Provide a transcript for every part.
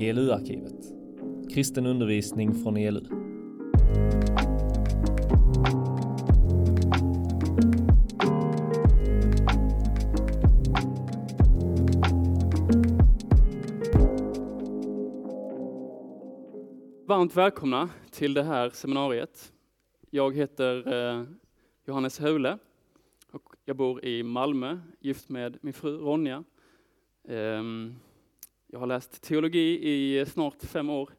ELU-arkivet. Kristen undervisning från ELU. Varmt välkomna till det här seminariet. Jag heter eh, Johannes Hule och jag bor i Malmö, gift med min fru Ronja. Ehm, jag har läst teologi i snart fem år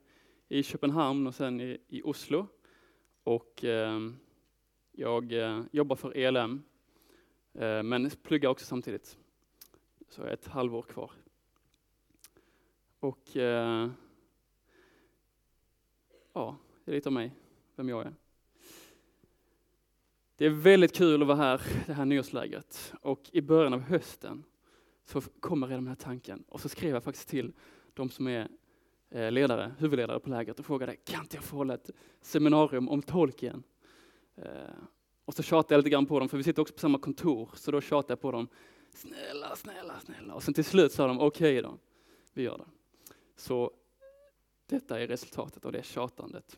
i Köpenhamn och sen i, i Oslo. Och eh, jag eh, jobbar för ELM, eh, men pluggar också samtidigt. Så jag har ett halvår kvar. Och eh, ja, det är lite om mig, vem jag är. Det är väldigt kul att vara här, det här nyårslägret. Och i början av hösten så kommer redan den här tanken. Och så skrev jag faktiskt till de som är eh, ledare, huvudledare på lägret och frågade, kan inte jag få hålla ett seminarium om Tolkien? Eh, och så tjatade jag lite grann på dem, för vi sitter också på samma kontor, så då tjatade jag på dem, snälla, snälla, snälla. Och sen till slut sa de, okej okay då, vi gör det. Så detta är resultatet av det tjatandet.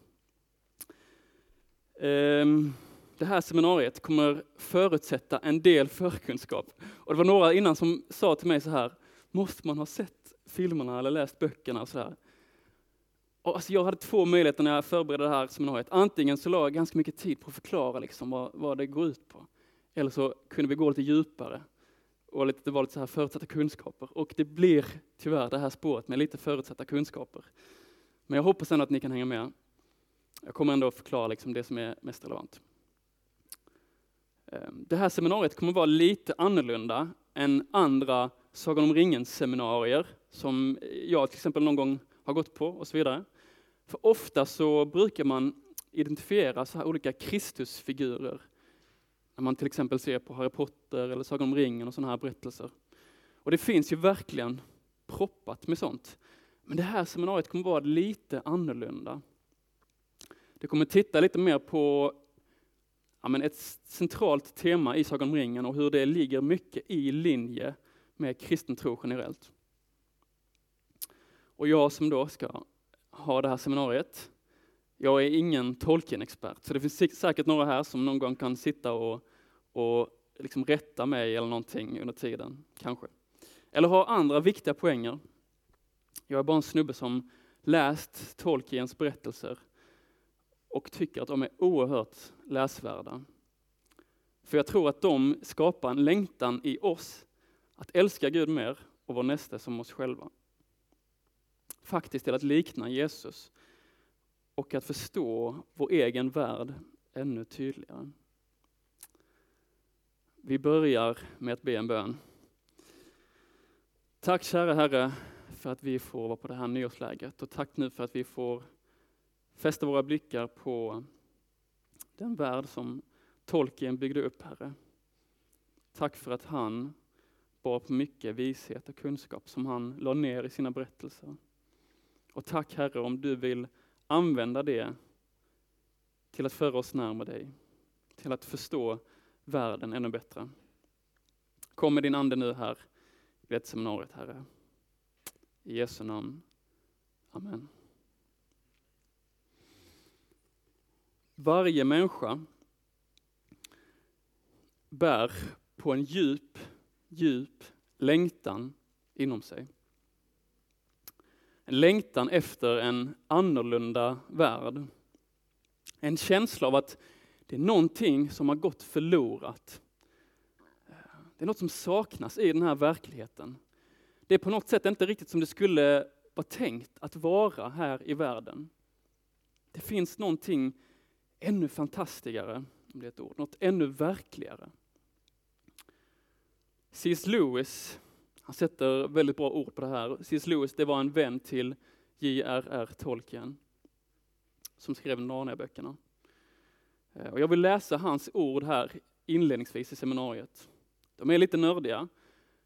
Um det här seminariet kommer förutsätta en del förkunskap. Och det var några innan som sa till mig så här, måste man ha sett filmerna eller läst böckerna och så här? Och alltså jag hade två möjligheter när jag förberedde det här seminariet. Antingen så la jag ganska mycket tid på att förklara liksom vad, vad det går ut på. Eller så kunde vi gå lite djupare och lite, det var lite så här förutsatta kunskaper. Och det blir tyvärr det här spåret med lite förutsatta kunskaper. Men jag hoppas ändå att ni kan hänga med. Jag kommer ändå förklara liksom det som är mest relevant. Ehm, det här seminariet kommer vara lite annorlunda än andra Sagan om ringen-seminarier som jag till exempel någon gång har gått på och så vidare. För ofta så brukar man identifiera så här olika Kristusfigurer. När man till exempel ser på Harry Potter eller Sagan om ringen och sådana här berättelser. Och det finns ju verkligen proppat med sånt. Men det här seminariet kommer vara lite annorlunda. Det kommer titta lite mer på ja, men ett centralt tema i Sagan om ringen och hur det ligger mycket i linje med kristen tro generellt. Och jag som då ska ha det här seminariet, jag är ingen Tolkien-expert, så det finns säkert några här som någon gång kan sitta och, och liksom rätta mig eller någonting under tiden, kanske. Eller ha andra viktiga poänger. Jag är bara en snubbe som läst Tolkiens berättelser och tycker att de är oerhört läsvärda. För jag tror att de skapar en längtan i oss att älska Gud mer och vår nästa som oss själva. Faktiskt till att likna Jesus och att förstå vår egen värld ännu tydligare. Vi börjar med att be en bön. Tack kära Herre för att vi får vara på det här nyårslägret och tack nu för att vi får fästa våra blickar på den värld som Tolkien byggde upp, Herre. Tack för att han bar på mycket vishet och kunskap som han la ner i sina berättelser. Och tack Herre om du vill använda det till att föra oss närmare dig, till att förstå världen ännu bättre. Kom med din ande nu här i detta seminariet, Herre. I Jesu namn. Amen. Varje människa bär på en djup, djup längtan inom sig. En längtan efter en annorlunda värld. En känsla av att det är någonting som har gått förlorat. Det är något som saknas i den här verkligheten. Det är på något sätt inte riktigt som det skulle vara tänkt att vara här i världen. Det finns någonting ännu fantastigare, om det är ett ord, något ännu verkligare. C.S. Lewis, han sätter väldigt bra ord på det här. C.S. Lewis, det var en vän till J.R.R. Tolkien, som skrev Narnia-böckerna. Eh, och jag vill läsa hans ord här inledningsvis i seminariet. De är lite nördiga,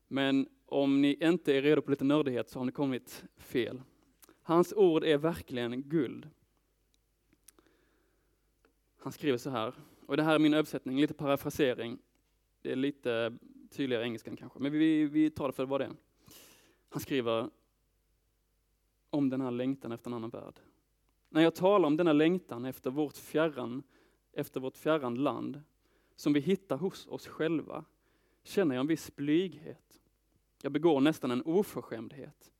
men om ni inte är redo på lite nördighet så har ni kommit fel. Hans ord är verkligen guld. Han skriver så här, och det här är min översättning, lite parafrasering. Det är lite tydligare engelskan kanske, men vi, vi tar det för vad det är. Han skriver om den här längtan efter en annan värld. När jag talar om denna längtan efter vårt fjärran, efter vårt fjärran land, som vi hittar hos oss själva, känner jag en viss blyghet. Jag begår nästan en oförskämdhet.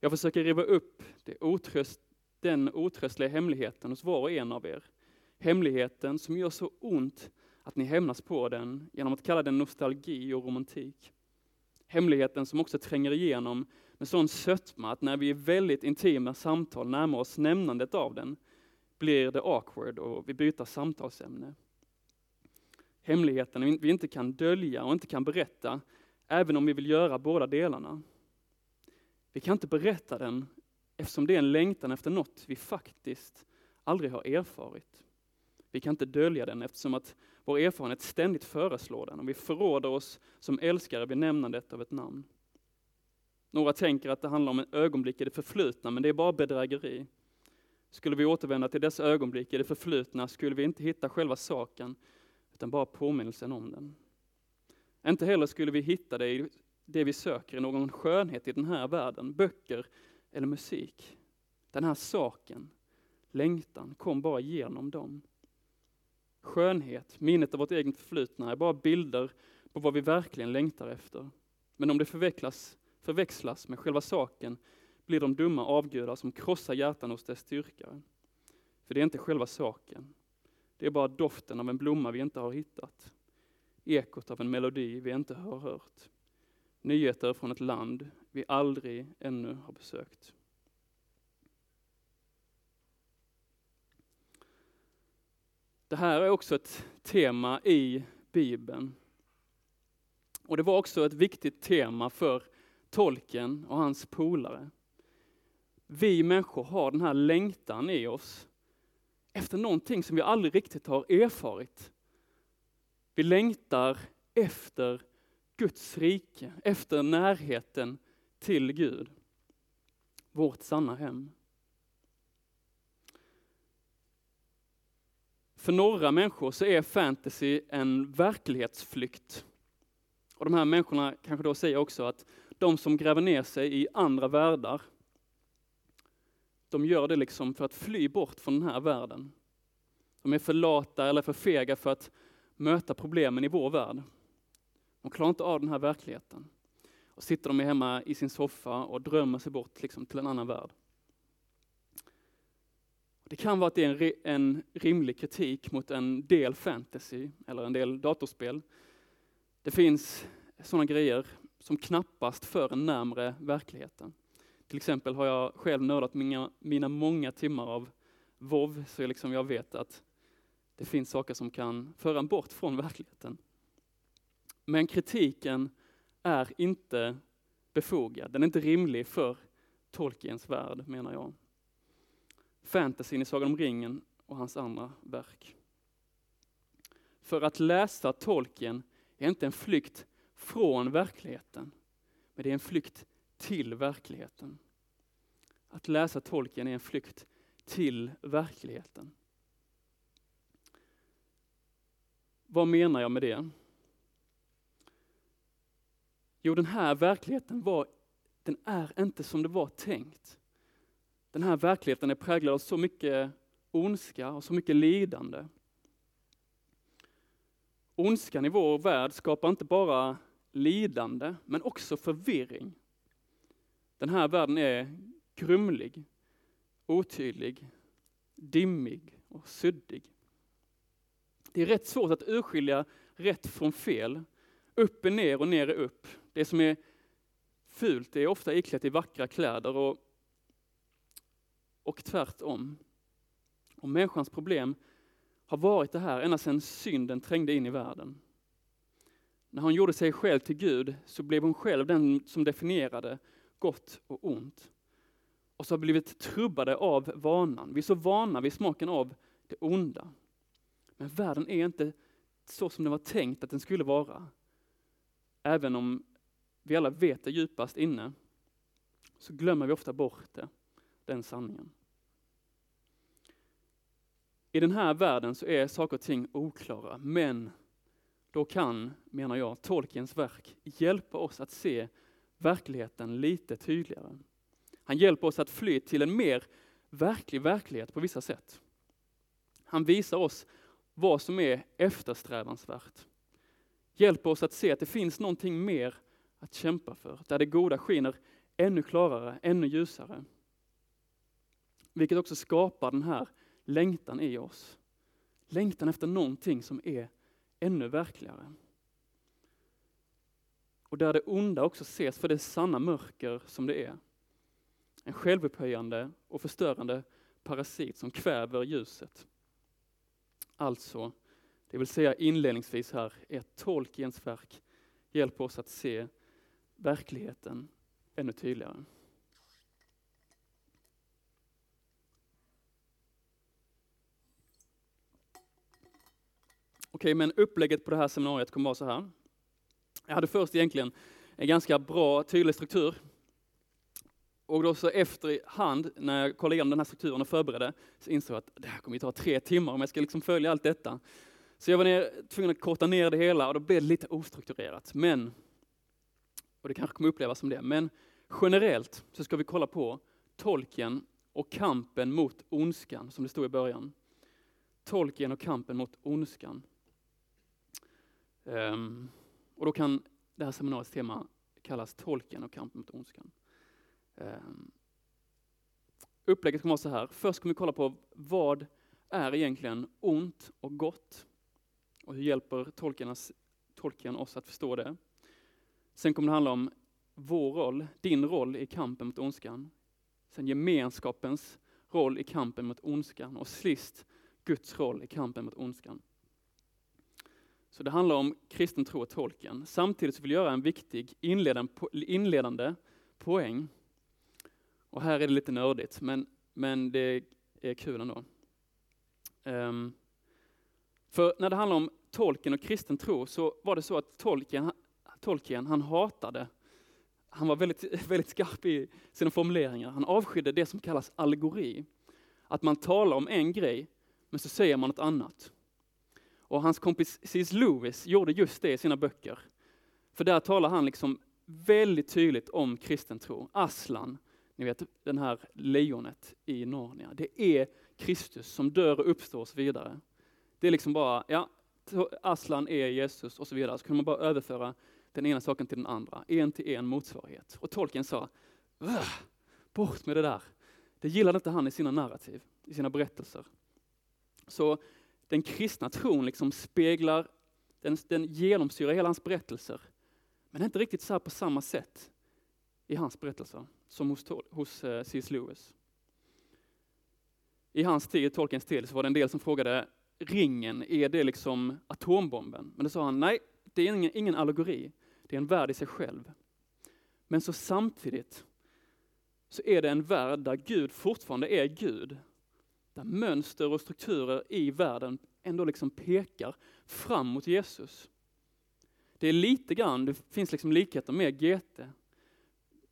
Jag försöker riva upp det otröst, den otröstliga hemligheten hos var och en av er. Hemligheten som gör så ont att ni hämnas på den genom att kalla den nostalgi och romantik. Hemligheten som också tränger igenom med sån sötma att när vi i väldigt intima samtal närmar oss nämnandet av den blir det awkward och vi byter samtalsämne. Hemligheten vi inte kan dölja och inte kan berätta, även om vi vill göra båda delarna. Vi kan inte berätta den eftersom det är en längtan efter något vi faktiskt aldrig har erfarit. Vi kan inte dölja den eftersom att vår erfarenhet ständigt föreslår den och vi förråder oss som älskare vid nämnandet av ett namn. Några tänker att det handlar om ett ögonblick i det förflutna, men det är bara bedrägeri. Skulle vi återvända till dessa ögonblick i det förflutna skulle vi inte hitta själva saken, utan bara påminnelsen om den. Inte heller skulle vi hitta det i det vi söker i någon skönhet i den här världen, böcker eller musik. Den här saken, längtan, kom bara genom dem. Skönhet, minnet av vårt eget förflutna, är bara bilder på vad vi verkligen längtar efter. Men om det förväxlas, förväxlas med själva saken blir de dumma avgudar som krossar hjärtan hos dess styrkare. För det är inte själva saken. Det är bara doften av en blomma vi inte har hittat. Ekot av en melodi vi inte har hört. Nyheter från ett land vi aldrig ännu har besökt. Det här är också ett tema i Bibeln. Och det var också ett viktigt tema för tolken och hans polare. Vi människor har den här längtan i oss efter någonting som vi aldrig riktigt har erfarit. Vi längtar efter Guds rike, efter närheten till Gud. Vårt sanna hem. För några människor så är fantasy en verklighetsflykt. Och de här människorna kanske då säger också att de som gräver ner sig i andra världar, de gör det liksom för att fly bort från den här världen. De är för lata eller för fega för att möta problemen i vår värld. De klarar inte av den här verkligheten. Och sitter de hemma i sin soffa och drömmer sig bort liksom till en annan värld. Det kan vara att det är en, en rimlig kritik mot en del fantasy eller en del datorspel. Det finns sådana grejer som knappast för en närmre verkligheten. Till exempel har jag själv nördat mina, mina många timmar av WoW, så jag, liksom jag vet att det finns saker som kan föra en bort från verkligheten. Men kritiken är inte befogad, den är inte rimlig för Tolkiens värld, menar jag fantasyn i Sagan om ringen och hans andra verk. För att läsa Tolkien är inte en flykt från verkligheten, men det är en flykt till verkligheten. Att läsa Tolkien är en flykt till verkligheten. Vad menar jag med det? Jo, den här verkligheten var, den är inte som det var tänkt. Den här verkligheten är präglad av så mycket ondska och så mycket lidande. Ondskan i vår värld skapar inte bara lidande, men också förvirring. Den här världen är grumlig, otydlig, dimmig och suddig. Det är rätt svårt att urskilja rätt från fel. Upp är ner och ner är upp. Det som är fult är ofta iklätt i vackra kläder och och tvärtom. Och människans problem har varit det här ända sedan synden trängde in i världen. När hon gjorde sig själv till Gud så blev hon själv den som definierade gott och ont. Och så har blivit trubbade av vanan. Vi är så vana vid smaken av det onda. Men världen är inte så som den var tänkt att den skulle vara. Även om vi alla vet det djupast inne, så glömmer vi ofta bort det den sanningen. I den här världen så är saker och ting oklara, men då kan, menar jag, Tolkiens verk hjälpa oss att se verkligheten lite tydligare. Han hjälper oss att fly till en mer verklig verklighet på vissa sätt. Han visar oss vad som är eftersträvansvärt. Hjälper oss att se att det finns någonting mer att kämpa för, där det goda skiner ännu klarare, ännu ljusare. Vilket också skapar den här längtan i oss. Längtan efter någonting som är ännu verkligare. Och där det onda också ses för det sanna mörker som det är. En självupphöjande och förstörande parasit som kväver ljuset. Alltså, det vill säga inledningsvis här, är Tolkiens verk hjälper oss att se verkligheten ännu tydligare. Okej, men upplägget på det här seminariet kommer vara så här. Jag hade först egentligen en ganska bra, tydlig struktur. Och då så efterhand, när jag kollade igenom den här strukturen och förberedde, så insåg jag att det här kommer att ta tre timmar om jag ska liksom följa allt detta. Så jag var ner, tvungen att korta ner det hela och då blev det lite ostrukturerat. Men, och det kanske kommer upplevas som det, men generellt så ska vi kolla på tolken och kampen mot ondskan, som det stod i början. Tolken och kampen mot ondskan. Um, och då kan det här seminariets tema kallas Tolken och kampen mot ondskan. Um, upplägget kommer vara så här. Först kommer vi kolla på vad är egentligen ont och gott? Och hur hjälper tolken oss att förstå det? Sen kommer det handla om vår roll, din roll i kampen mot ondskan. Sen gemenskapens roll i kampen mot ondskan och sist Guds roll i kampen mot ondskan. Så det handlar om kristen tro och tolken. Samtidigt så vill jag göra en viktig inledande poäng. Och här är det lite nördigt, men, men det är kul ändå. Um, för när det handlar om tolken och kristen tro så var det så att tolken, tolken han hatade, han var väldigt, väldigt skarp i sina formuleringar, han avskydde det som kallas allegori. Att man talar om en grej, men så säger man något annat. Och hans kompis C.S. Lewis gjorde just det i sina böcker. För där talar han liksom väldigt tydligt om kristen tro. Aslan, ni vet den här lejonet i Narnia, det är Kristus som dör och uppstår och så vidare. Det är liksom bara, ja, Aslan är Jesus och så vidare. Så kunde man bara överföra den ena saken till den andra, en till en motsvarighet. Och tolken sa, bort med det där. Det gillade inte han i sina narrativ, i sina berättelser. Så den kristna tron liksom speglar, den, den genomsyrar hela hans berättelser. Men det är inte riktigt så på samma sätt i hans berättelser som hos, hos eh, C.S. Lewis. I hans tid, Tolkiens tid, så var det en del som frågade, ringen, är det liksom atombomben? Men då sa han, nej, det är ingen, ingen allegori, det är en värld i sig själv. Men så samtidigt så är det en värld där Gud fortfarande är Gud, där mönster och strukturer i världen ändå liksom pekar fram mot Jesus. Det är lite grann, det finns liksom likheter med GT,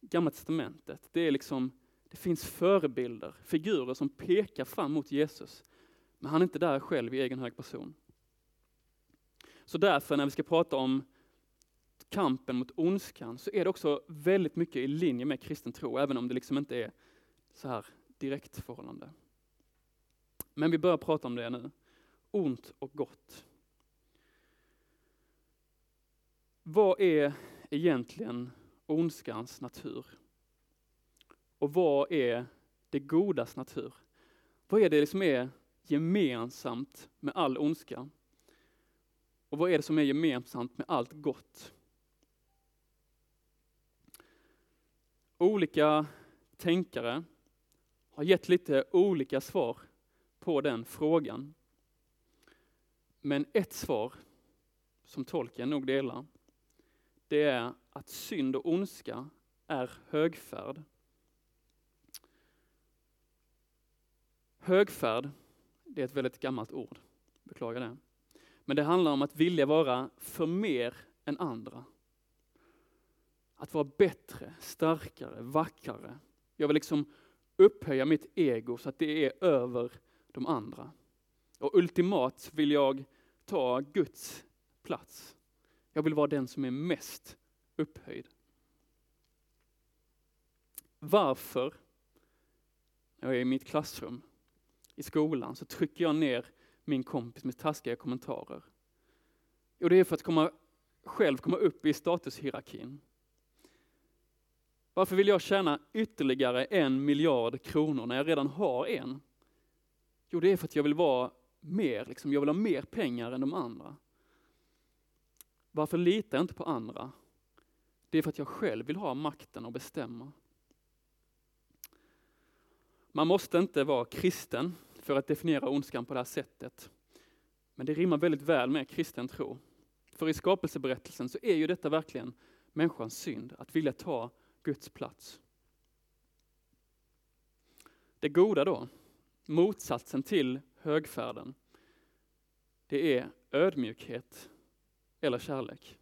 Gamla Testamentet. Det, är liksom, det finns förebilder, figurer som pekar fram mot Jesus. Men han är inte där själv i egen hög person. Så därför när vi ska prata om kampen mot ondskan så är det också väldigt mycket i linje med kristen tro, även om det liksom inte är så här direkt förhållande. Men vi börjar prata om det nu. Ont och gott. Vad är egentligen ondskans natur? Och vad är det godas natur? Vad är det som är gemensamt med all ondska? Och vad är det som är gemensamt med allt gott? Olika tänkare har gett lite olika svar på den frågan. Men ett svar som tolken nog delar, det är att synd och ondska är högfärd. Högfärd, det är ett väldigt gammalt ord, beklagar det. Men det handlar om att vilja vara för mer än andra. Att vara bättre, starkare, vackrare. Jag vill liksom upphöja mitt ego så att det är över de andra. Och ultimat vill jag ta Guds plats. Jag vill vara den som är mest upphöjd. varför, när jag är i mitt klassrum, i skolan, så trycker jag ner min kompis med taskiga kommentarer. Jo, det är för att komma, själv komma upp i statushierarkin. Varför vill jag tjäna ytterligare en miljard kronor när jag redan har en? Jo, det är för att jag vill vara mer, liksom, jag vill ha mer pengar än de andra. Varför litar jag inte på andra? Det är för att jag själv vill ha makten att bestämma. Man måste inte vara kristen för att definiera ondskan på det här sättet. Men det rimmar väldigt väl med kristen tro. För i skapelseberättelsen så är ju detta verkligen människans synd, att vilja ta Guds plats. Det goda då, motsatsen till högfärden, det är ödmjukhet eller kärlek.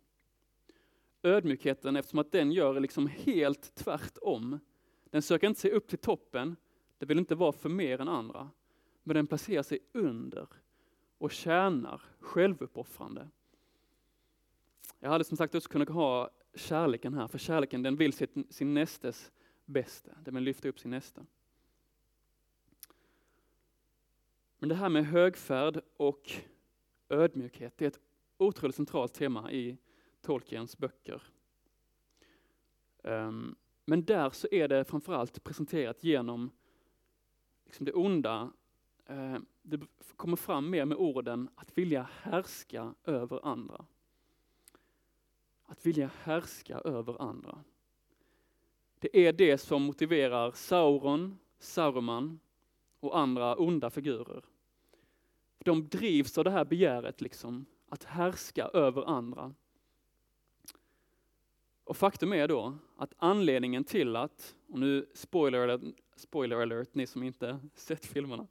Ödmjukheten eftersom att den gör liksom helt tvärtom. Den söker inte sig upp till toppen, den vill inte vara för mer än andra, men den placerar sig under och tjänar självuppoffrande. Jag hade som sagt också kunnat ha kärleken här, för kärleken den vill sitt, sin nästes bästa, den vill lyfta upp sin nästa. Men det här med högfärd och ödmjukhet, det är ett otroligt centralt tema i Tolkiens böcker. Um, men där så är det framförallt presenterat genom liksom det onda. Uh, det kommer fram mer med orden att vilja härska över andra. Att vilja härska över andra. Det är det som motiverar Sauron, Saruman och andra onda figurer. De drivs av det här begäret, liksom, att härska över andra. Och faktum är då att anledningen till att, och nu spoiler alert, spoiler alert ni som inte sett filmerna,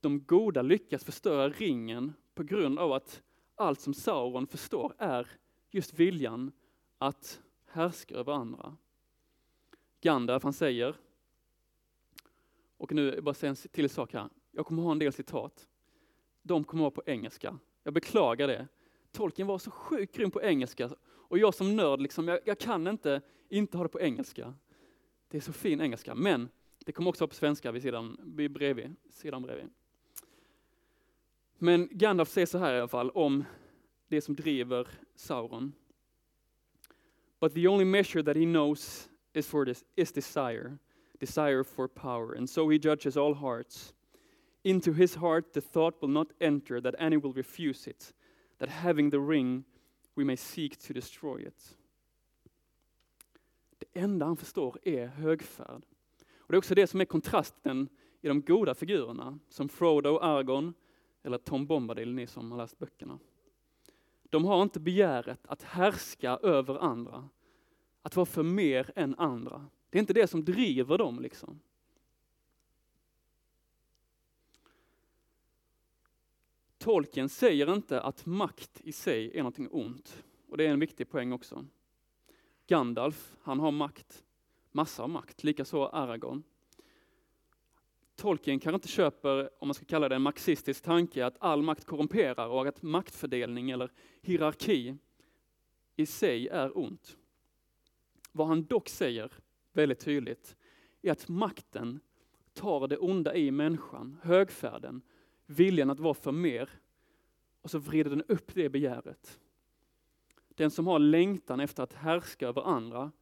de goda lyckas förstöra ringen på grund av att allt som Sauron förstår är just viljan att härska över andra. Gandalf han säger, och nu bara säga en till sak här, jag kommer ha en del citat. De kommer vara på engelska. Jag beklagar det. Tolkien var så sjukt grym på engelska och jag som nörd, liksom, jag, jag, kan inte inte ha det på engelska. Det är så fin engelska, men det kommer också vara på svenska vid sidan, bredvid, sidan bredvid. Men Gandalf säger så här i alla fall om det som driver Sauron. But the only measure that he knows is for this is desire, desire for power, and so he judges all hearts. Into his heart the thought will not enter that any will refuse it, that having the ring we may seek to destroy it. Det enda han förstår är högfärd. Och det är också det som är kontrasten i de goda figurerna, som Frodo, och Argon eller Tom Bombadil, ni som har läst böckerna. De har inte begäret att härska över andra, att vara för mer än andra. Det är inte det som driver dem. liksom. Tolkien säger inte att makt i sig är någonting ont. Och det är en viktig poäng också. Gandalf, han har makt. Massa av makt, likaså Aragorn. Tolkien kanske inte köper, om man ska kalla det en marxistisk tanke, att all makt korrumperar och att maktfördelning eller hierarki i sig är ont. Vad han dock säger väldigt tydligt är att makten tar det onda i människan, högfärden, viljan att vara för mer, och så vrider den upp det begäret. Den som har längtan efter att härska över andra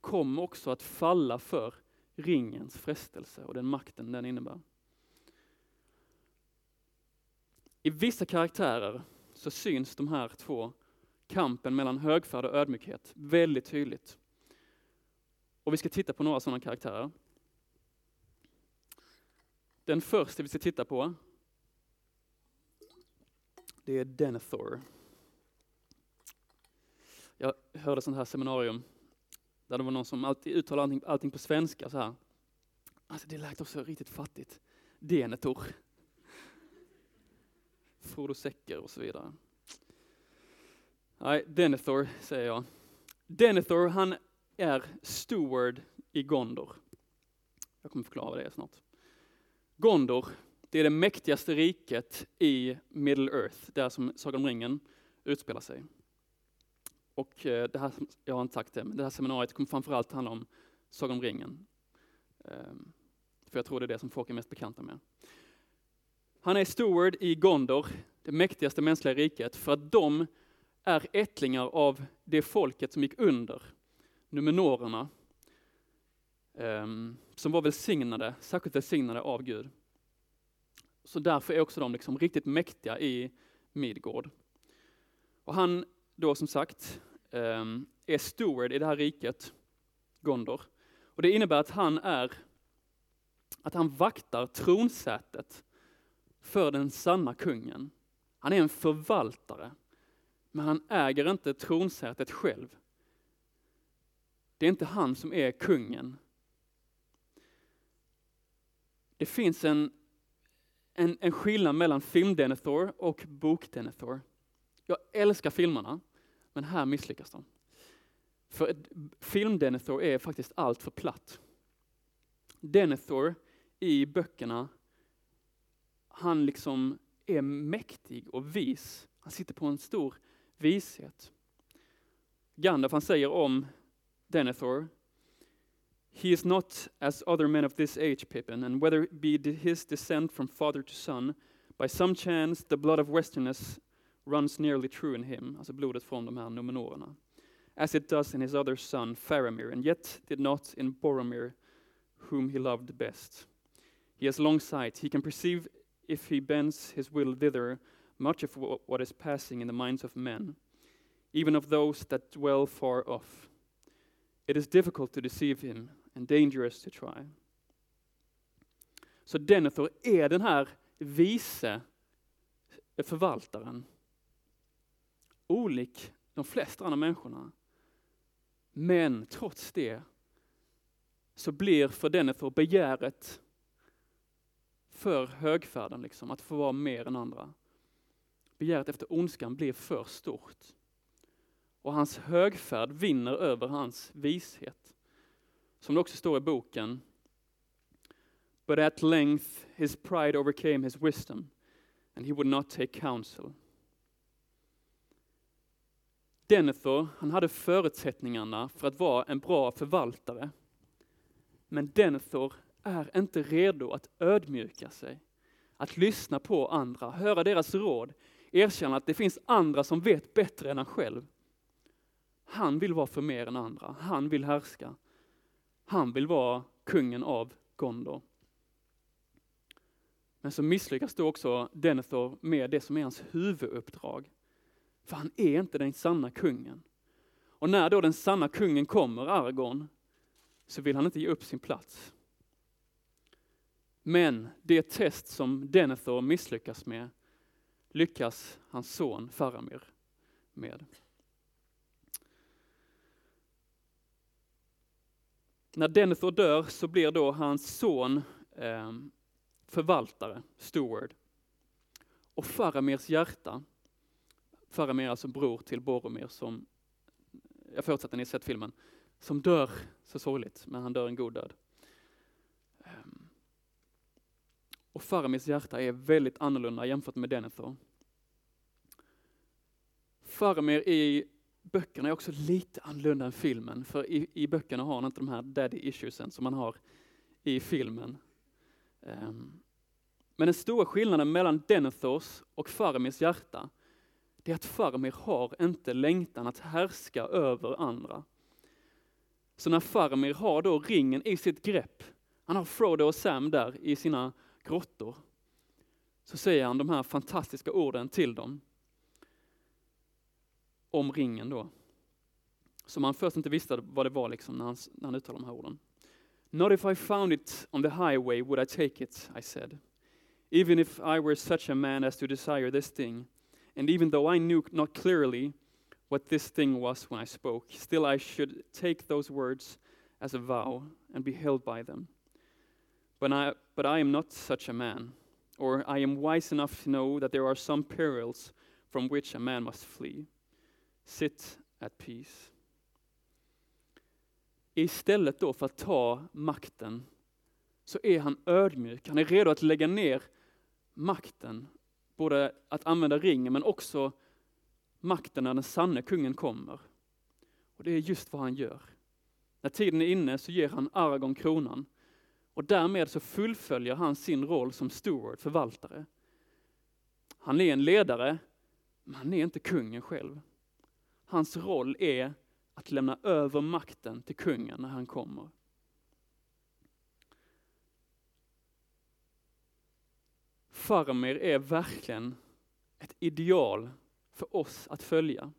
kommer också att falla för ringens frestelse och den makten den innebär. I vissa karaktärer så syns de här två, kampen mellan högfärd och ödmjukhet, väldigt tydligt. Och vi ska titta på några sådana karaktärer. Den första vi ska titta på, det är Denethor. Jag hörde sånt här seminarium där det var någon som alltid uttalade allting, allting på svenska så här. Alltså det lät också riktigt fattigt. Denethor. Frodo Säcker och så vidare. Nej, Denethor säger jag. Denethor, han är steward i Gondor. Jag kommer förklara det snart. Gondor, det är det mäktigaste riket i Middle Earth, där som Sagan om ringen utspelar sig. Och eh, det här, jag har inte sagt det, men det här seminariet kommer framförallt handla om Sagan om ringen. Ehm, för jag tror det är det som folk är mest bekanta med. Han är steward i Gondor, det mäktigaste mänskliga riket, för att de är ättlingar av det folket som gick under, numenorerna, ehm, som var välsignade, särskilt välsignade av Gud. Så därför är också de liksom riktigt mäktiga i Midgård. Och han då som sagt ehm, är steward i det här riket, Gondor. Och det innebär att han är att han vaktar tronsätet för den sanna kungen. Han är en förvaltare, men han äger inte tronsätet själv. Det är inte han som är kungen. Det finns en, en, en skillnad mellan film-Denethor och bok-Denethor. Jag älskar filmerna, men här misslyckas de. För film-Denethor är faktiskt allt för platt. Denethor i böckerna, han liksom är mäktig och vis. Han sitter på en stor vishet. Gandalf han säger om Denethor, He is not as other men of this age, Pippin, and whether it be his descent from father to son, by some chance the blood of westerness runs nearly true in him, alltså blodet från de här numenorerna, as it does in his other son Faramir, and yet did not in Boromir, whom he loved best. He has long sight. He can perceive, if he bends his will thither, much of what is passing in the minds of men, even of those that dwell far off. It is difficult to deceive him and dangerous to try. Så Denethor är den här vise förvaltaren. Olik de flesta andra människorna. Men trots det så blir för Denethor begäret för högfärden, liksom, att få vara mer än andra. Begäret efter ondskan blir för stort. Och hans högfärd vinner över hans vishet. Som det också står i boken. But at length his pride overcame his wisdom and he would not take counsel. Denethor, han hade förutsättningarna för att vara en bra förvaltare. Men Denethor är inte redo att ödmjuka sig, att lyssna på andra, höra deras råd, erkänna att det finns andra som vet bättre än han själv. Han vill vara för mer än andra, han vill härska. Han vill vara kungen av Gondor. Men så misslyckas då också Denethor med det som är hans huvuduppdrag. För han är inte den sanna kungen. Och när då den sanna kungen kommer, Argon, så vill han inte ge upp sin plats. Men det test som Denethor misslyckas med lyckas hans son Faramir med. När Denethor dör så blir då hans son eh, förvaltare, steward. Och Faramirs hjärta, Faramir är alltså bror till Boromir som, jag förutsätter att ni sett filmen, som dör så sorgligt, men han dör en god död. Ehm, och Faramirs hjärta är väldigt annorlunda jämfört med Denethor. Faramir i böckerna är också lite annorlunda än filmen, för i, i böckerna har han inte de här daddy issuesen som man har i filmen. Um, men den stora skillnaden mellan Denethors och Faramirs hjärta, det är att Faramir har inte längtan att härska över andra. Så när Faramir har då ringen i sitt grepp, han har Frodo och Sam där i sina grottor, så säger han de här fantastiska orden till dem. Om ringen då. Som han först inte visste vad det var liksom när han, när han uttalade de här orden. Not if I found it on the highway would I take it, I said. Even if I were such a man as to desire this thing, and even though I knew not clearly what this thing was when I spoke, still I should take those words as a vow and be held by them. But I, but I am not such a man, or I am wise enough to know that there are some perils from which a man must flee. Sit at peace. Istället då för att ta makten så är han ödmjuk. Han är redo att lägga ner makten, både att använda ringen men också makten när den sanne kungen kommer. Och det är just vad han gör. När tiden är inne så ger han Aragorn kronan och därmed så fullföljer han sin roll som steward, förvaltare. Han är en ledare, men han är inte kungen själv. Hans roll är att lämna över makten till kungen när han kommer. Farmer är verkligen ett ideal för oss att följa.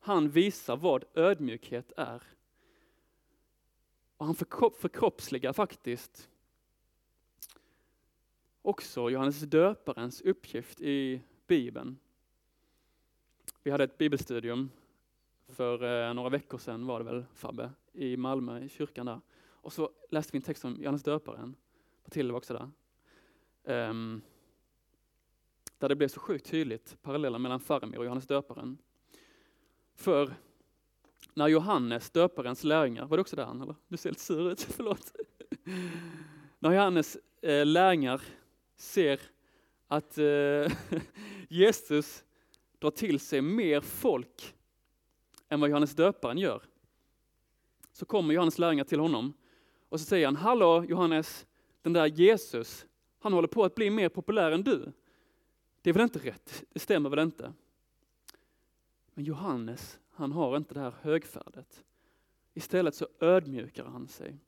Han visar vad ödmjukhet är. Och han förkroppsligar faktiskt också Johannes döparens uppgift i Bibeln. Vi hade ett bibelstudium för eh, några veckor sedan var det väl Fabbe, i Malmö, i kyrkan där. Och så läste vi en text om Johannes döparen. Matilda var också där. Um, där det blev så sjukt tydligt parallellen mellan Faramir och Johannes döparen. För när Johannes döparens lärjungar, var det också där han eller? Du ser lite sur ut, förlåt. när Johannes eh, lärjungar ser att eh, Jesus drar till sig mer folk än vad Johannes döparen gör. Så kommer Johannes lärjungar till honom och så säger han, hallå Johannes, den där Jesus, han håller på att bli mer populär än du. Det är väl inte rätt? Det stämmer väl inte? Men Johannes, han har inte det här högfärdet. Istället så ödmjukar han sig.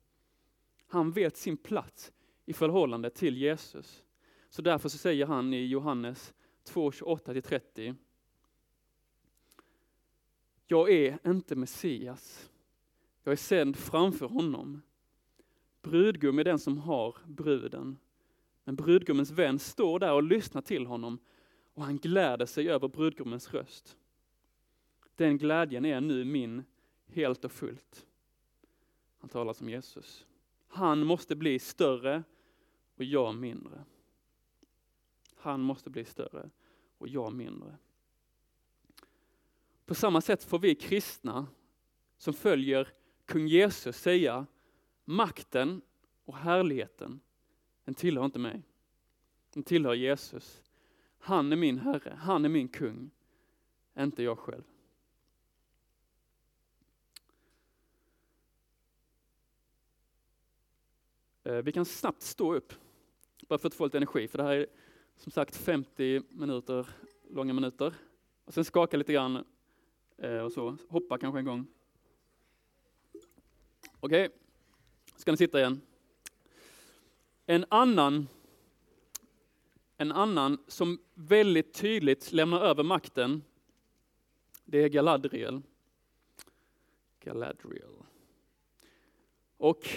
Han vet sin plats i förhållande till Jesus. Så därför så säger han i Johannes 228-30 jag är inte Messias. Jag är sänd framför honom. Brudgum är den som har bruden. Men brudgummens vän står där och lyssnar till honom och han gläder sig över brudgummens röst. Den glädjen är nu min helt och fullt. Han talar som Jesus. Han måste bli större och jag mindre. Han måste bli större och jag mindre. På samma sätt får vi kristna som följer kung Jesus säga makten och härligheten, den tillhör inte mig. Den tillhör Jesus. Han är min Herre, han är min kung, inte jag själv. Eh, vi kan snabbt stå upp, bara för att få lite energi, för det här är som sagt 50 minuter, långa minuter. Och sen skaka lite grann Eh, och så. Hoppa kanske en gång. Okej, okay. ska ni sitta igen. En annan, en annan som väldigt tydligt lämnar över makten, det är Galadriel. Galadriel. Och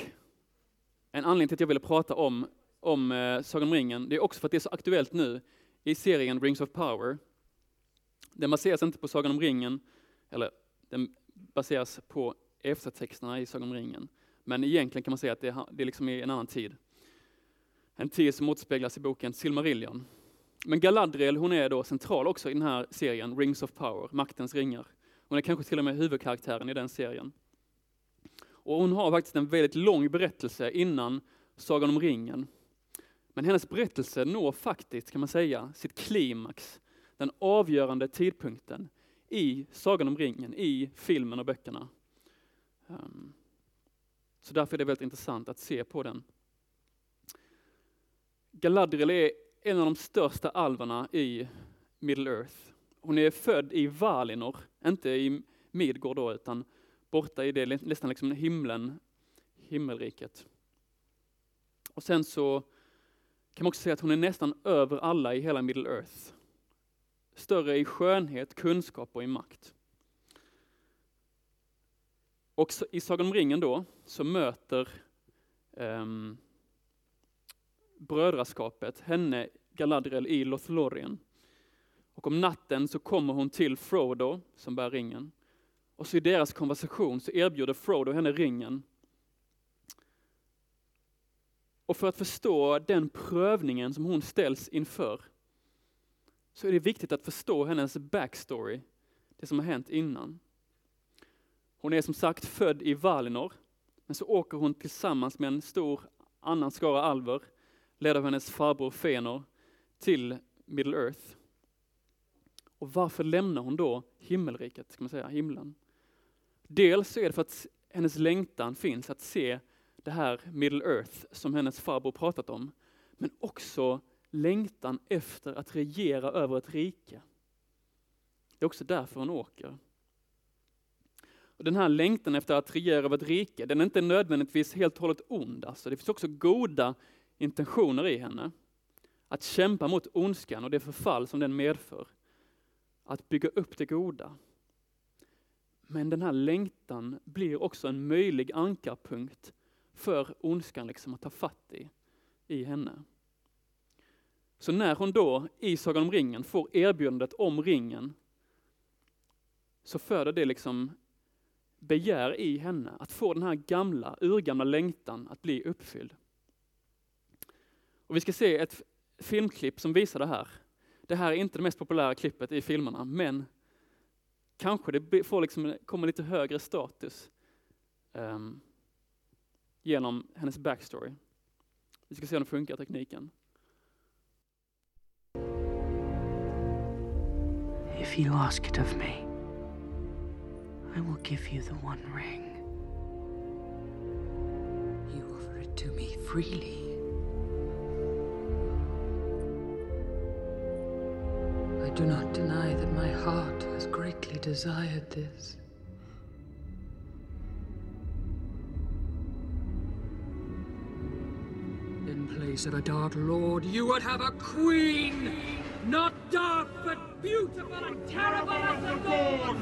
en anledning till att jag ville prata om, om eh, Sagan om ringen, det är också för att det är så aktuellt nu i serien Rings of Power. Den baseras inte på Sagan om ringen, eller den baseras på eftertexterna i Sagan om ringen. Men egentligen kan man säga att det, det liksom är liksom i en annan tid. En tid som återspeglas i boken Silmarillion. Men Galadriel, hon är då central också i den här serien, Rings of Power, Maktens ringar. Hon är kanske till och med huvudkaraktären i den serien. Och hon har faktiskt en väldigt lång berättelse innan Sagan om ringen. Men hennes berättelse når faktiskt, kan man säga, sitt klimax, den avgörande tidpunkten i Sagan om ringen, i filmen och böckerna. Um, så därför är det väldigt intressant att se på den. Galadriel är en av de största alverna i Middle Earth. Hon är född i Valinor, inte i Midgård då, utan borta i det nästan liksom himlen, himmelriket. Och sen så kan man också säga att hon är nästan över alla i hela Middle Earth större i skönhet, kunskap och i makt. Och i Sagan om ringen då, så möter um, brödraskapet henne, Galadriel, i Lothlorien. Och om natten så kommer hon till Frodo, som bär ringen. Och så i deras konversation så erbjuder Frodo henne ringen. Och för att förstå den prövningen som hon ställs inför, så är det viktigt att förstå hennes backstory, det som har hänt innan. Hon är som sagt född i Valinor, men så åker hon tillsammans med en stor annan skara alver, ledd av hennes farbror Fenor, till Middle Earth. Och varför lämnar hon då himmelriket, ska man säga, himlen? Dels är det för att hennes längtan finns att se det här Middle Earth som hennes farbror pratat om, men också längtan efter att regera över ett rike. Det är också därför hon åker. Och den här längtan efter att regera över ett rike, den är inte nödvändigtvis helt och hållet ond. Alltså. Det finns också goda intentioner i henne. Att kämpa mot ondskan och det förfall som den medför. Att bygga upp det goda. Men den här längtan blir också en möjlig ankarpunkt för ondskan liksom att ta fatt i, i henne. Så när hon då i Sagan om ringen får erbjudandet om ringen, så föder det liksom begär i henne att få den här gamla, urgamla längtan att bli uppfylld. Och vi ska se ett filmklipp som visar det här. Det här är inte det mest populära klippet i filmerna, men kanske det får liksom, kommer lite högre status um, genom hennes backstory. Vi ska se om det funkar, tekniken. If you ask it of me, I will give you the one ring. You offer it to me freely. I do not deny that my heart has greatly desired this. In place of a dark lord, you would have a queen! Not dark, but beautiful and terrible as the dawn!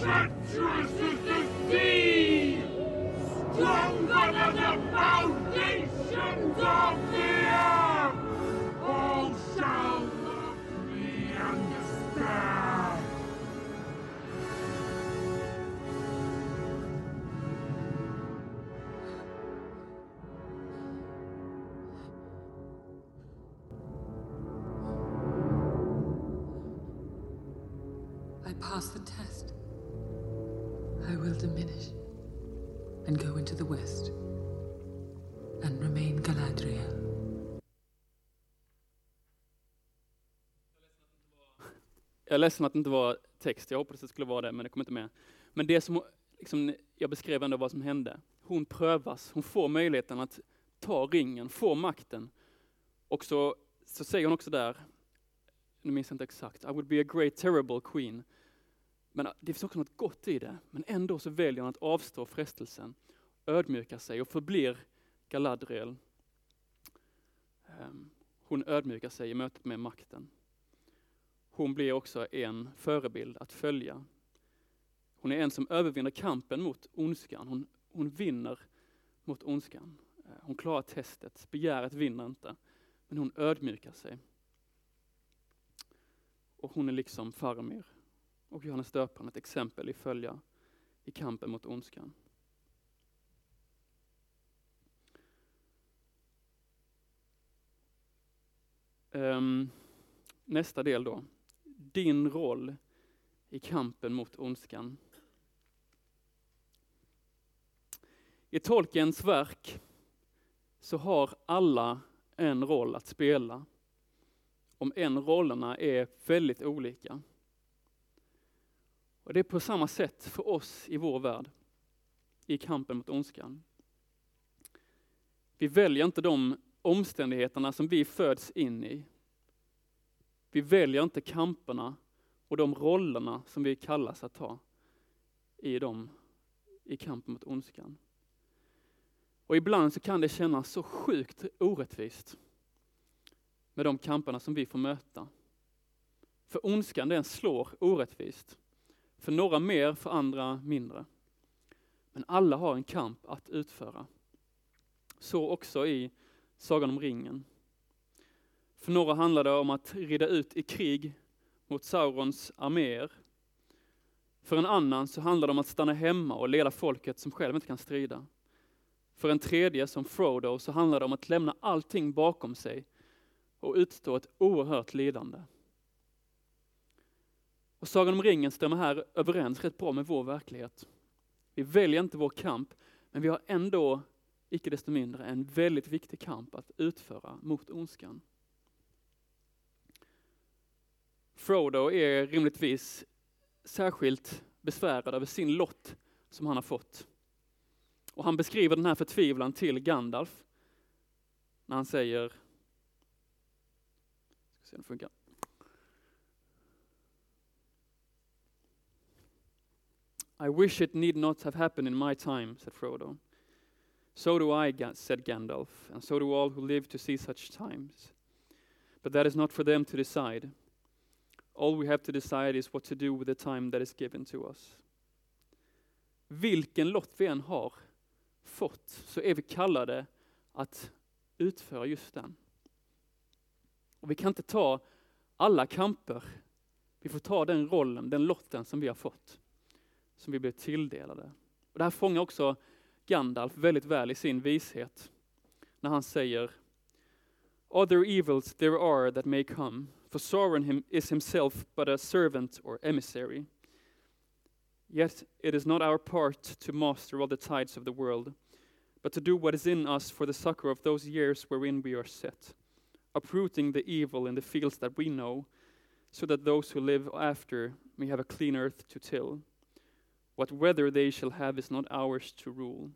Treacherous as the sea! Stronger than the foundations of the Jag är ledsen att det inte var text, jag hoppades att det skulle vara det, men det kom inte med. Men det som liksom, jag beskrev ändå vad som hände. Hon prövas, hon får möjligheten att ta ringen, få makten. Och så, så säger hon också där, nu minns jag inte exakt, I would be a great terrible queen. Men ah, det finns också något gott i det, men ändå så väljer hon att avstå frestelsen, ödmjuka sig och förblir Galadriel. Ehm, hon ödmjukar sig i mötet med makten. Hon blir också en förebild att följa. Hon är en som övervinner kampen mot ondskan. Hon, hon vinner mot ondskan. Eh, hon klarar testet, begäret vinner inte, men hon ödmjukar sig. Och hon är liksom Faramir och Johannes döparen ett exempel i följa i kampen mot ondskan. Um, nästa del då. Din roll i kampen mot ondskan. I Tolkiens verk så har alla en roll att spela. Om än rollerna är väldigt olika. Och Det är på samma sätt för oss i vår värld, i kampen mot ondskan. Vi väljer inte de omständigheterna som vi föds in i. Vi väljer inte kamperna och de rollerna som vi kallas att ta i dem, i kampen mot ondskan. Och ibland så kan det kännas så sjukt orättvist med de kamperna som vi får möta. För ondskan den slår orättvist. För några mer, för andra mindre. Men alla har en kamp att utföra. Så också i Sagan om ringen. För några handlar det om att rida ut i krig mot Saurons arméer. För en annan så handlar det om att stanna hemma och leda folket som själv inte kan strida. För en tredje, som Frodo, så handlar det om att lämna allting bakom sig och utstå ett oerhört lidande. Och Sagan om ringen stämmer här överens rätt bra med vår verklighet. Vi väljer inte vår kamp, men vi har ändå, icke desto mindre, en väldigt viktig kamp att utföra mot ondskan. Frodo är rimligtvis särskilt besvärad över sin lott som han har fått. Och han beskriver den här förtvivlan till Gandalf när han säger, ska se om det funkar. I wish it need not have happened in my time, said Frodo. So do I, said Gandalf, and so do all who live to see such times. But that is not for them to decide. All we have to decide is what to do with the time that is given to us. Vilken lott vi än har fått så är vi kallade att utföra just den. Och vi kan inte ta alla kamper. Vi får ta den rollen, den lotten som vi har fått, som vi blev tilldelade. Och det här fångar också Gandalf väldigt väl i sin vishet när han säger Other evils there are that may come, for Sauron him is himself but a servant or emissary. Yet it is not our part to master all the tides of the world, but to do what is in us for the succor of those years wherein we are set, uprooting the evil in the fields that we know, so that those who live after may have a clean earth to till. What weather they shall have is not ours to rule.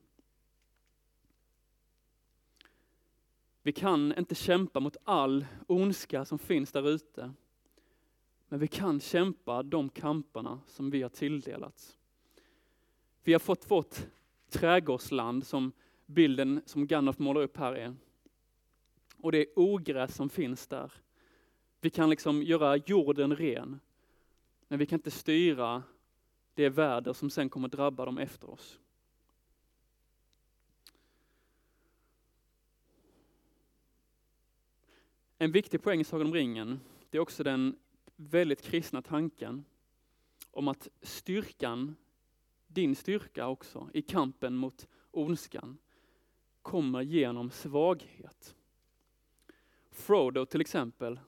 Vi kan inte kämpa mot all ondska som finns där ute. Men vi kan kämpa de kamperna som vi har tilldelats. Vi har fått vårt trädgårdsland som bilden som Gandalf målar upp här är. Och det är ogräs som finns där. Vi kan liksom göra jorden ren. Men vi kan inte styra det väder som sen kommer drabba dem efter oss. En viktig poäng i Sagan om ringen, det är också den väldigt kristna tanken om att styrkan, din styrka också, i kampen mot ondskan, kommer genom svaghet. Frodo till exempel,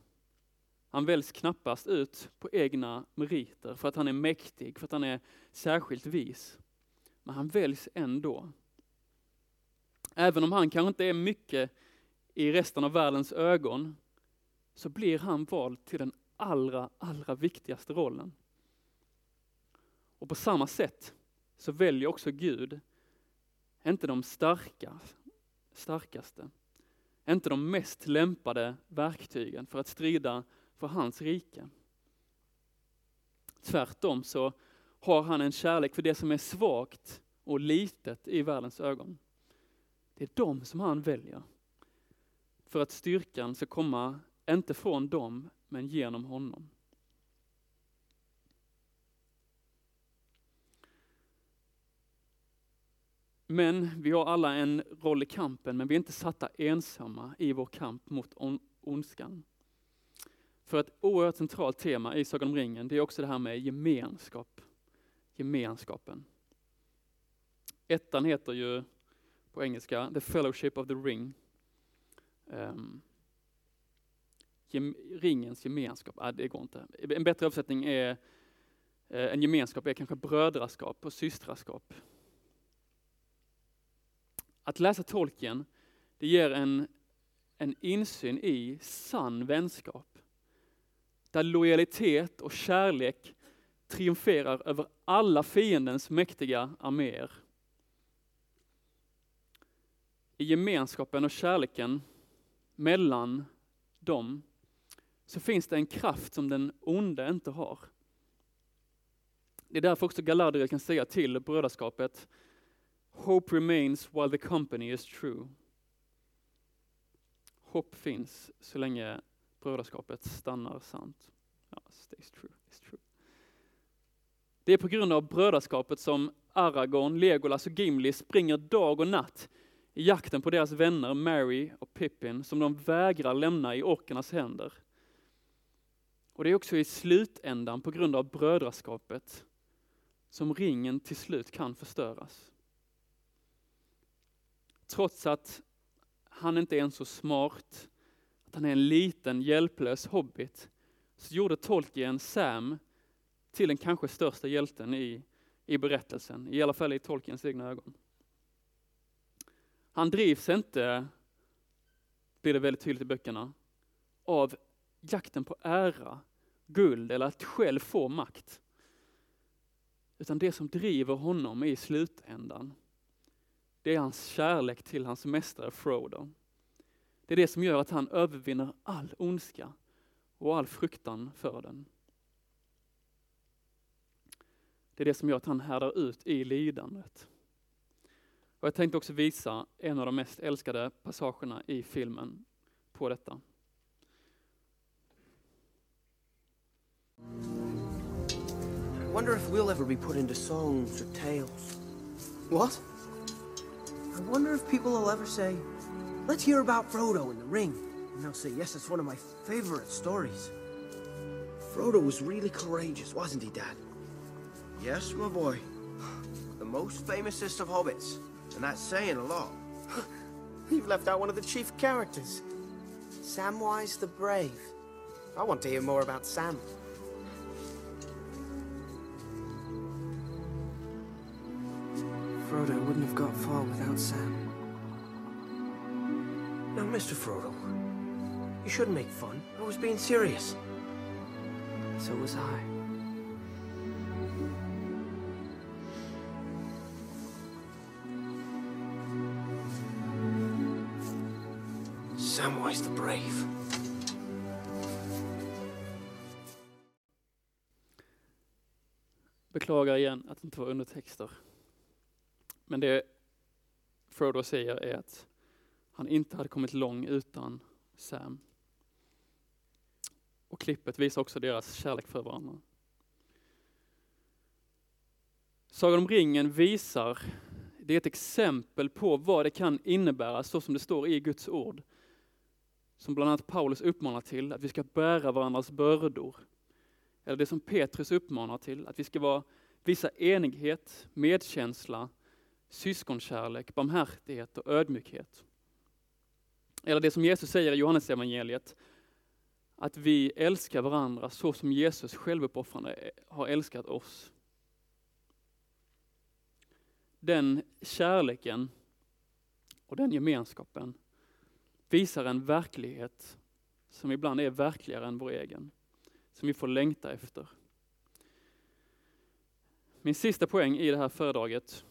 han väljs knappast ut på egna meriter för att han är mäktig, för att han är särskilt vis. Men han väljs ändå. Även om han kanske inte är mycket i resten av världens ögon, så blir han vald till den allra, allra viktigaste rollen. Och på samma sätt så väljer också Gud inte de starka, starkaste, inte de mest lämpade verktygen för att strida för hans rike. Tvärtom så har han en kärlek för det som är svagt och litet i världens ögon. Det är de som han väljer. För att styrkan ska komma, inte från dem, men genom honom. Men vi har alla en roll i kampen, men vi är inte satta ensamma i vår kamp mot ondskan. För ett oerhört centralt tema i Sagan om ringen, det är också det här med gemenskap. Gemenskapen. Ettan heter ju på engelska The Fellowship of the Ring. Um, ringens gemenskap, äh, det går inte. En bättre översättning är eh, en gemenskap är kanske brödraskap och systraskap. Att läsa Tolkien, det ger en, en insyn i sann vänskap. Där lojalitet och kärlek triumferar över alla fiendens mäktiga arméer. I gemenskapen och kärleken mellan dem så finns det en kraft som den onde inte har. Det är därför också Galadriel kan säga till brödraskapet Hope remains while the company is true. Hopp finns så länge brödraskapet stannar sant. Ja, stays true, it's true. Det är på grund av brödraskapet som Aragorn, Legolas och Gimli springer dag och natt i jakten på deras vänner Mary och Pippin som de vägrar lämna i orkernas händer. Och det är också i slutändan på grund av brödraskapet som ringen till slut kan förstöras. Trots att han inte är en så smart, att han är en liten hjälplös hobbit, så gjorde Tolkien Sam till den kanske största hjälten i, i berättelsen, i alla fall i Tolkiens egna ögon. Han drivs inte, blir det väldigt tydligt i böckerna, av jakten på ära, guld eller att själv få makt. Utan det som driver honom i slutändan, det är hans kärlek till hans mästare Frodo. Det är det som gör att han övervinner all ondska och all fruktan för den. Det är det som gör att han härdar ut i lidandet. Och jag tänkte också visa en av de mest älskade passagerna i filmen på detta. I wonder if we'll ever be put into songs or tales. What? I wonder if people will ever say, let's hear about Frodo and the ring. And they'll say, yes, it's one of my favorite stories. Frodo was really courageous, wasn't he, Dad? Yes, my boy. The most famousest of hobbits. And that's saying a lot. You've left out one of the chief characters. Samwise the Brave. I want to hear more about Sam. Got far without Sam. Now, Mr. Frodo, you shouldn't make fun. I was being serious. So was I. Samwise the Brave. Beklagar igen att det inte var undertexter. Men det Frodo säger är att han inte hade kommit lång utan Sam. Och klippet visar också deras kärlek för varandra. Sagan om ringen visar, det är ett exempel på vad det kan innebära så som det står i Guds ord. Som bland annat Paulus uppmanar till, att vi ska bära varandras bördor. Eller det som Petrus uppmanar till, att vi ska vara, visa enighet, medkänsla, syskonkärlek, barmhärtighet och ödmjukhet. Eller det som Jesus säger i Johannesevangeliet, att vi älskar varandra så som Jesus självuppoffrande har älskat oss. Den kärleken och den gemenskapen visar en verklighet som ibland är verkligare än vår egen, som vi får längta efter. Min sista poäng i det här föredraget,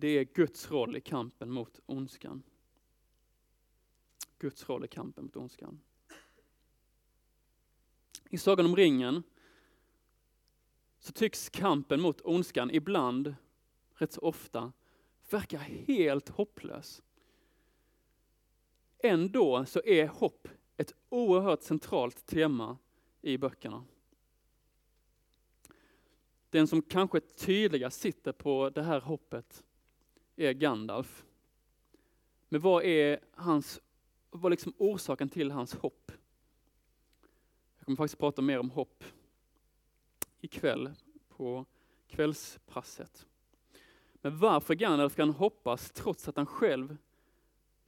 det är Guds roll i kampen mot ondskan. Guds roll i kampen mot ondskan. I Sagan om ringen så tycks kampen mot ondskan ibland, rätt så ofta, verka helt hopplös. Ändå så är hopp ett oerhört centralt tema i böckerna. Den som kanske tydligast sitter på det här hoppet är Gandalf. Men vad är hans, vad liksom orsaken till hans hopp? Jag kommer faktiskt prata mer om hopp ikväll på kvällspasset. Men varför Gandalf kan hoppas trots att han själv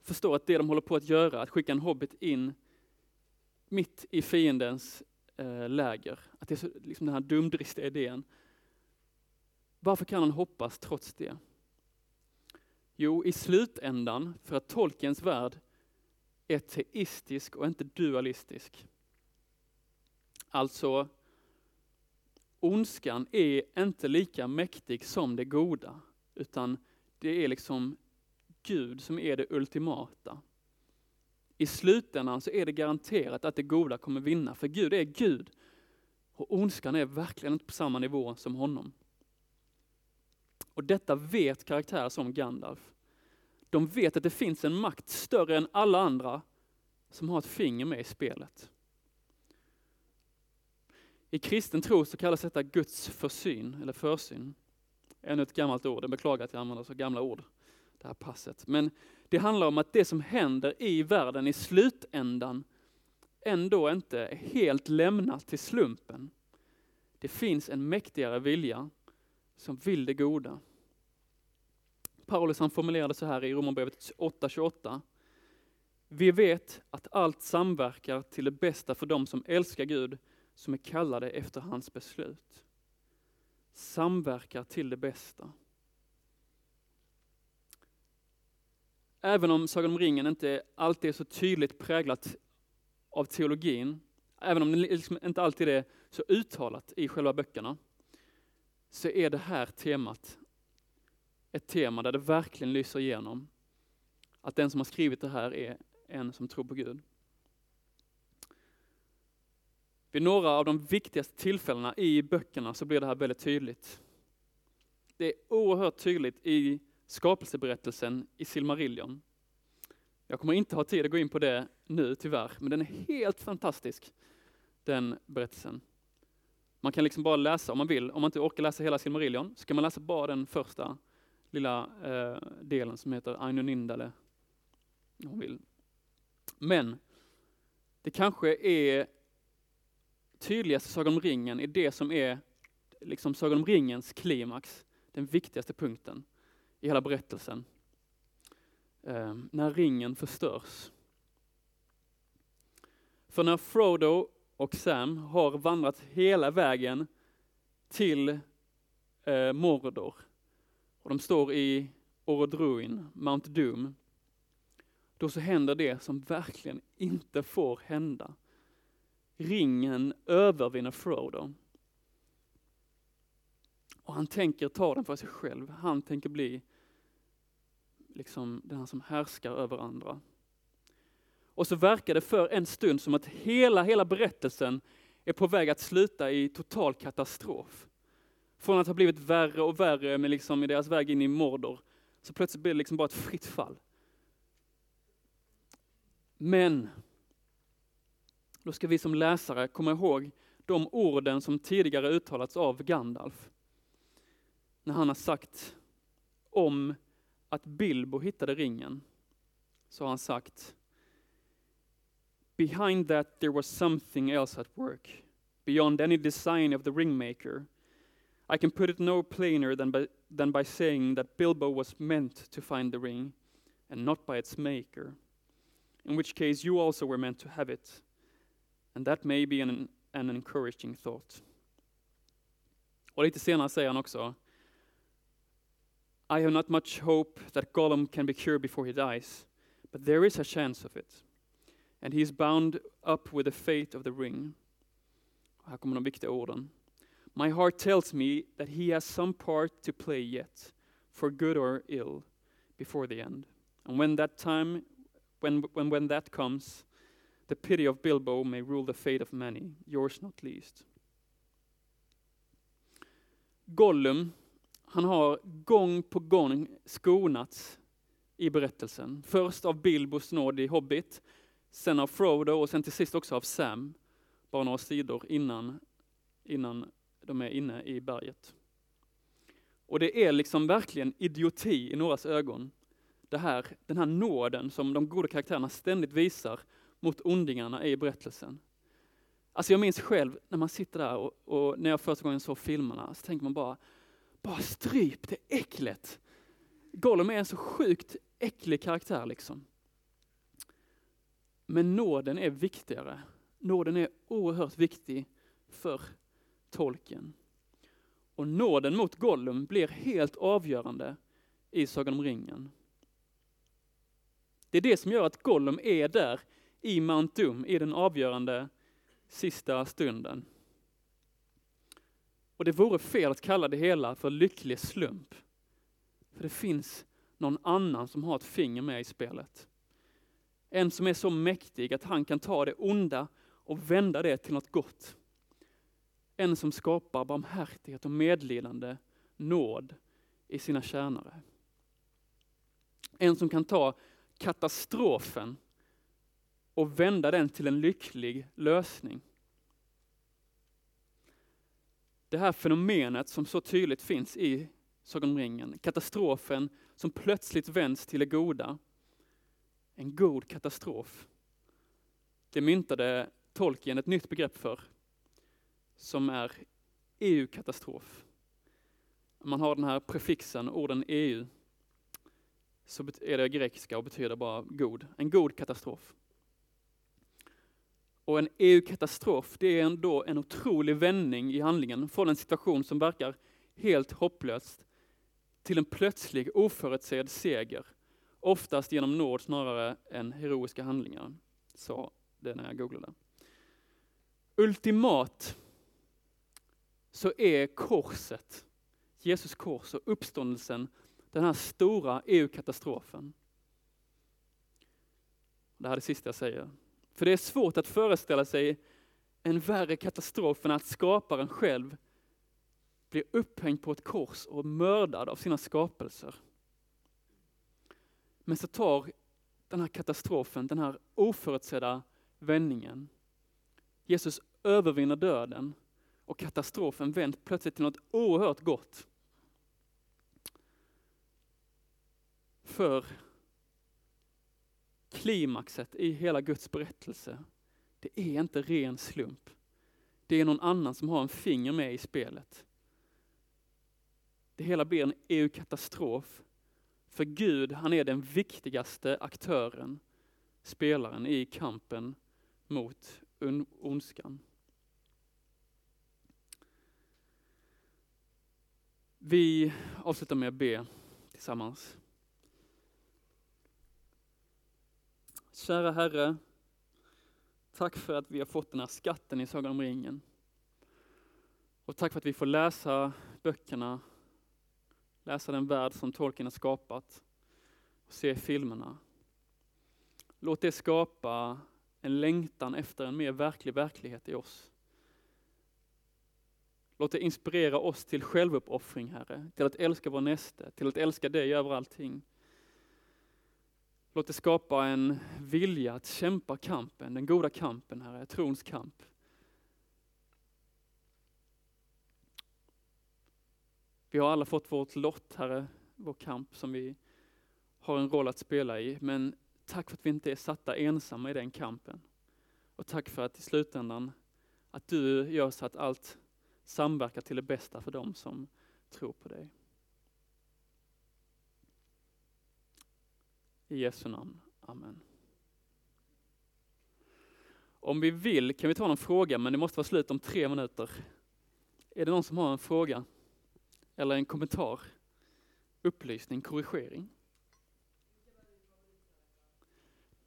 förstår att det de håller på att göra, att skicka en hobbit in mitt i fiendens eh, läger, att det är så, liksom den här dumdristiga idén. Varför kan han hoppas trots det? Jo, i slutändan, för att Tolkiens värld är teistisk och inte dualistisk. Alltså, ondskan är inte lika mäktig som det goda, utan det är liksom Gud som är det ultimata. I slutändan så är det garanterat att det goda kommer vinna, för Gud är Gud. Och ondskan är verkligen inte på samma nivå som honom. Och detta vet karaktärer som Gandalf. De vet att det finns en makt större än alla andra som har ett finger med i spelet. I kristen tro så kallas detta Guds försyn, eller försyn. Ännu ett gammalt ord, jag beklagar att jag använder så gamla ord, det här passet. Men det handlar om att det som händer i världen i slutändan ändå inte är helt lämnat till slumpen. Det finns en mäktigare vilja som vill det goda. Paulus han formulerade så här i Romarbrevet 8.28. Vi vet att allt samverkar till det bästa för dem som älskar Gud, som är kallade efter hans beslut. Samverkar till det bästa. Även om Sagan om ringen inte alltid är så tydligt präglat av teologin, även om den liksom inte alltid är så uttalat i själva böckerna, så är det här temat ett tema där det verkligen lyser igenom att den som har skrivit det här är en som tror på Gud. Vid några av de viktigaste tillfällena i böckerna så blir det här väldigt tydligt. Det är oerhört tydligt i skapelseberättelsen i Silmarillion. Jag kommer inte ha tid att gå in på det nu tyvärr, men den är helt fantastisk, den berättelsen. Man kan liksom bara läsa om man vill, om man inte orkar läsa hela Silmarillion, så kan man läsa bara den första lilla eh, delen som heter Ainu Nindale. Om man vill. Men det kanske är tydligaste Sagan om ringen är det som är liksom Sagan om ringens klimax, den viktigaste punkten i hela berättelsen. Eh, när ringen förstörs. För när Frodo och Sam har vandrat hela vägen till eh, Mordor och de står i Orodruin, Mount Doom, då så händer det som verkligen inte får hända. Ringen övervinner Frodo. Och han tänker ta den för sig själv. Han tänker bli liksom den som härskar över andra. Och så verkar det för en stund som att hela, hela berättelsen är på väg att sluta i total katastrof. Från att ha blivit värre och värre med liksom i deras väg in i Mordor, så plötsligt blir det liksom bara ett fritt fall. Men, då ska vi som läsare komma ihåg de orden som tidigare uttalats av Gandalf. När han har sagt om att Bilbo hittade ringen, så har han sagt Behind that there was something else at work, beyond any design of the ringmaker. I can put it no plainer than by, than by saying that Bilbo was meant to find the ring, and not by its maker. In which case you also were meant to have it, and that may be an, an encouraging thought. I have not much hope that Gollum can be cured before he dies, but there is a chance of it. And he is bound up with the fate of the ring. Här kommer de viktiga orden. My heart tells me that he has some part to play yet, for good or ill, before the end. And when that time, when, when, when that comes, the pity of Bilbo may rule the fate of many, yours not least. Gollum, han har gång på gång skonats i berättelsen. Först av Bilbos nåd i Hobbit, sen av Frodo och sen till sist också av Sam, bara några sidor innan, innan de är inne i berget. Och det är liksom verkligen idioti i någras ögon, det här, den här nåden som de goda karaktärerna ständigt visar mot ondingarna i berättelsen. Alltså jag minns själv när man sitter där och, och när jag första gången såg filmerna så tänker man bara, bara stryp det äcklet. Gollum är en så sjukt äcklig karaktär liksom. Men nåden är viktigare. Nåden är oerhört viktig för tolken. Och nåden mot Gollum blir helt avgörande i Sagan om ringen. Det är det som gör att Gollum är där i Mount Doom i den avgörande sista stunden. Och det vore fel att kalla det hela för lycklig slump. För det finns någon annan som har ett finger med i spelet. En som är så mäktig att han kan ta det onda och vända det till något gott. En som skapar barmhärtighet och medlidande, nåd i sina tjänare. En som kan ta katastrofen och vända den till en lycklig lösning. Det här fenomenet som så tydligt finns i Sagan om ringen, katastrofen som plötsligt vänds till det goda. En god katastrof. Det myntade Tolkien ett nytt begrepp för, som är EU-katastrof. Om Man har den här prefixen, orden EU, så är det grekiska och betyder bara god. En god katastrof. Och en EU-katastrof, det är ändå en otrolig vändning i handlingen från en situation som verkar helt hopplös till en plötslig oförutsedd seger. Oftast genom nåd snarare än heroiska handlingar, sa det när jag googlade. Ultimat så är korset, Jesus kors och uppståndelsen den här stora EU-katastrofen. Det här är det sista jag säger. För det är svårt att föreställa sig en värre katastrof än att skaparen själv blir upphängd på ett kors och mördad av sina skapelser. Men så tar den här katastrofen, den här oförutsedda vändningen. Jesus övervinner döden och katastrofen vänds plötsligt till något oerhört gott. För klimaxet i hela Guds berättelse, det är inte ren slump. Det är någon annan som har en finger med i spelet. Det hela blir en EU-katastrof. För Gud, han är den viktigaste aktören, spelaren i kampen mot ondskan. Vi avslutar med att be tillsammans. Kära Herre, tack för att vi har fått den här skatten i Sagan om ringen. Och tack för att vi får läsa böckerna, läsa den värld som Tolkien har skapat och se filmerna. Låt det skapa en längtan efter en mer verklig verklighet i oss. Låt det inspirera oss till självuppoffring, Herre, till att älska vår näste, till att älska dig över allting. Låt det skapa en vilja att kämpa kampen, den goda kampen, Herre, trons kamp. Vi har alla fått vårt lott, Herre, vår kamp som vi har en roll att spela i, men tack för att vi inte är satta ensamma i den kampen. Och tack för att i slutändan, att du gör så att allt samverkar till det bästa för dem som tror på dig. I Jesu namn. Amen. Om vi vill kan vi ta någon fråga, men det måste vara slut om tre minuter. Är det någon som har en fråga? Eller en kommentar? Upplysning, korrigering?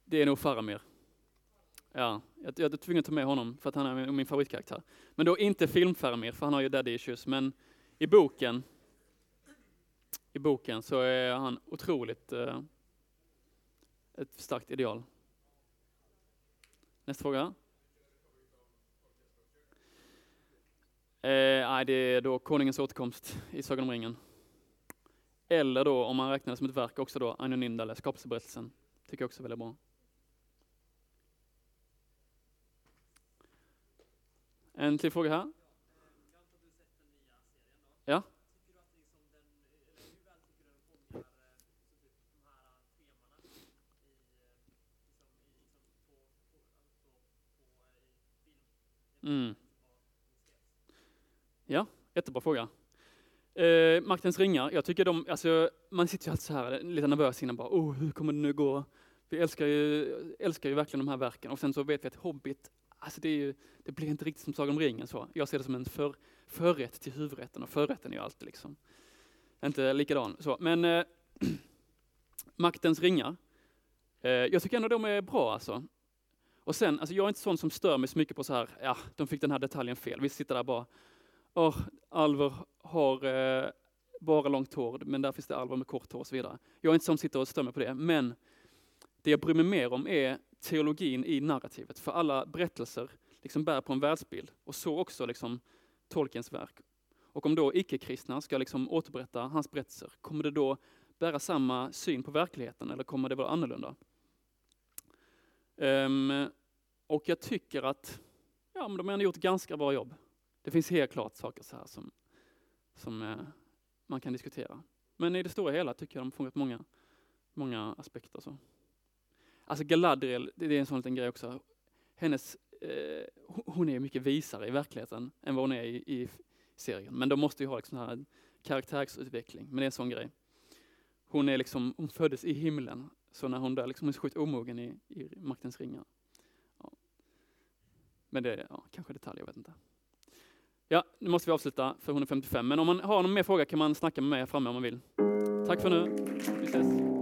Det är nog Faramir. Ja, jag, jag är tvungen att ta med honom för att han är min favoritkaraktär. Men då inte film-Faramir, för han har ju daddy issues, men i boken i boken så är han otroligt eh, ett starkt ideal. Nästa fråga. Eh, nej, det är då Konungens återkomst i Sagan om ringen. Eller då, om man räknar det som ett verk, också då Aino Nindale, skapelseberättelsen. Tycker jag också är väldigt bra. En till fråga här. Ja? Mm. Ja, jättebra fråga. Eh, Maktens ringar, jag tycker de, alltså, man sitter ju alltid så här lite nervös innan bara, oh, hur kommer det nu gå? Vi älskar ju, älskar ju verkligen de här verken och sen så vet vi att Hobbit, alltså det, är ju, det blir inte riktigt som Sagan om ringen så. Jag ser det som en för, förrätt till huvudrätten och förrätten är ju alltid liksom, inte likadan så. Men eh, Maktens ringar, eh, jag tycker ändå de är bra alltså. Och sen, alltså jag är inte sån som stör mig så mycket på så här, ja, de fick den här detaljen fel. Vi sitter där bara, oh, Alver har eh, bara långt hår, men där finns det Alver med kort hår och så vidare. Jag är inte sån som sitter och stör mig på det, men det jag bryr mig mer om är teologin i narrativet, för alla berättelser liksom bär på en världsbild, och så också liksom Tolkiens verk. Och om då icke-kristna ska liksom återberätta hans berättelser, kommer det då bära samma syn på verkligheten, eller kommer det vara annorlunda? Um, och jag tycker att ja, men de har ändå gjort ganska bra jobb. Det finns helt klart saker så här som, som eh, man kan diskutera. Men i det stora hela tycker jag de har fångat många, många aspekter. Så. Alltså Galadriel, det är en sån liten grej också. Hennes, eh, hon är mycket visare i verkligheten än vad hon är i, i serien. Men de måste ju ha liksom här karaktärsutveckling, men det är en sån grej. Hon, är liksom, hon föddes i himlen så när hon dör, liksom, hon är sjukt omogen i, i maktens ringar. Ja. Men det är ja, kanske detaljer, jag vet inte. Ja, nu måste vi avsluta för 155. Men om man har någon mer fråga kan man snacka med mig här framme om man vill. Tack för nu. Vi ses.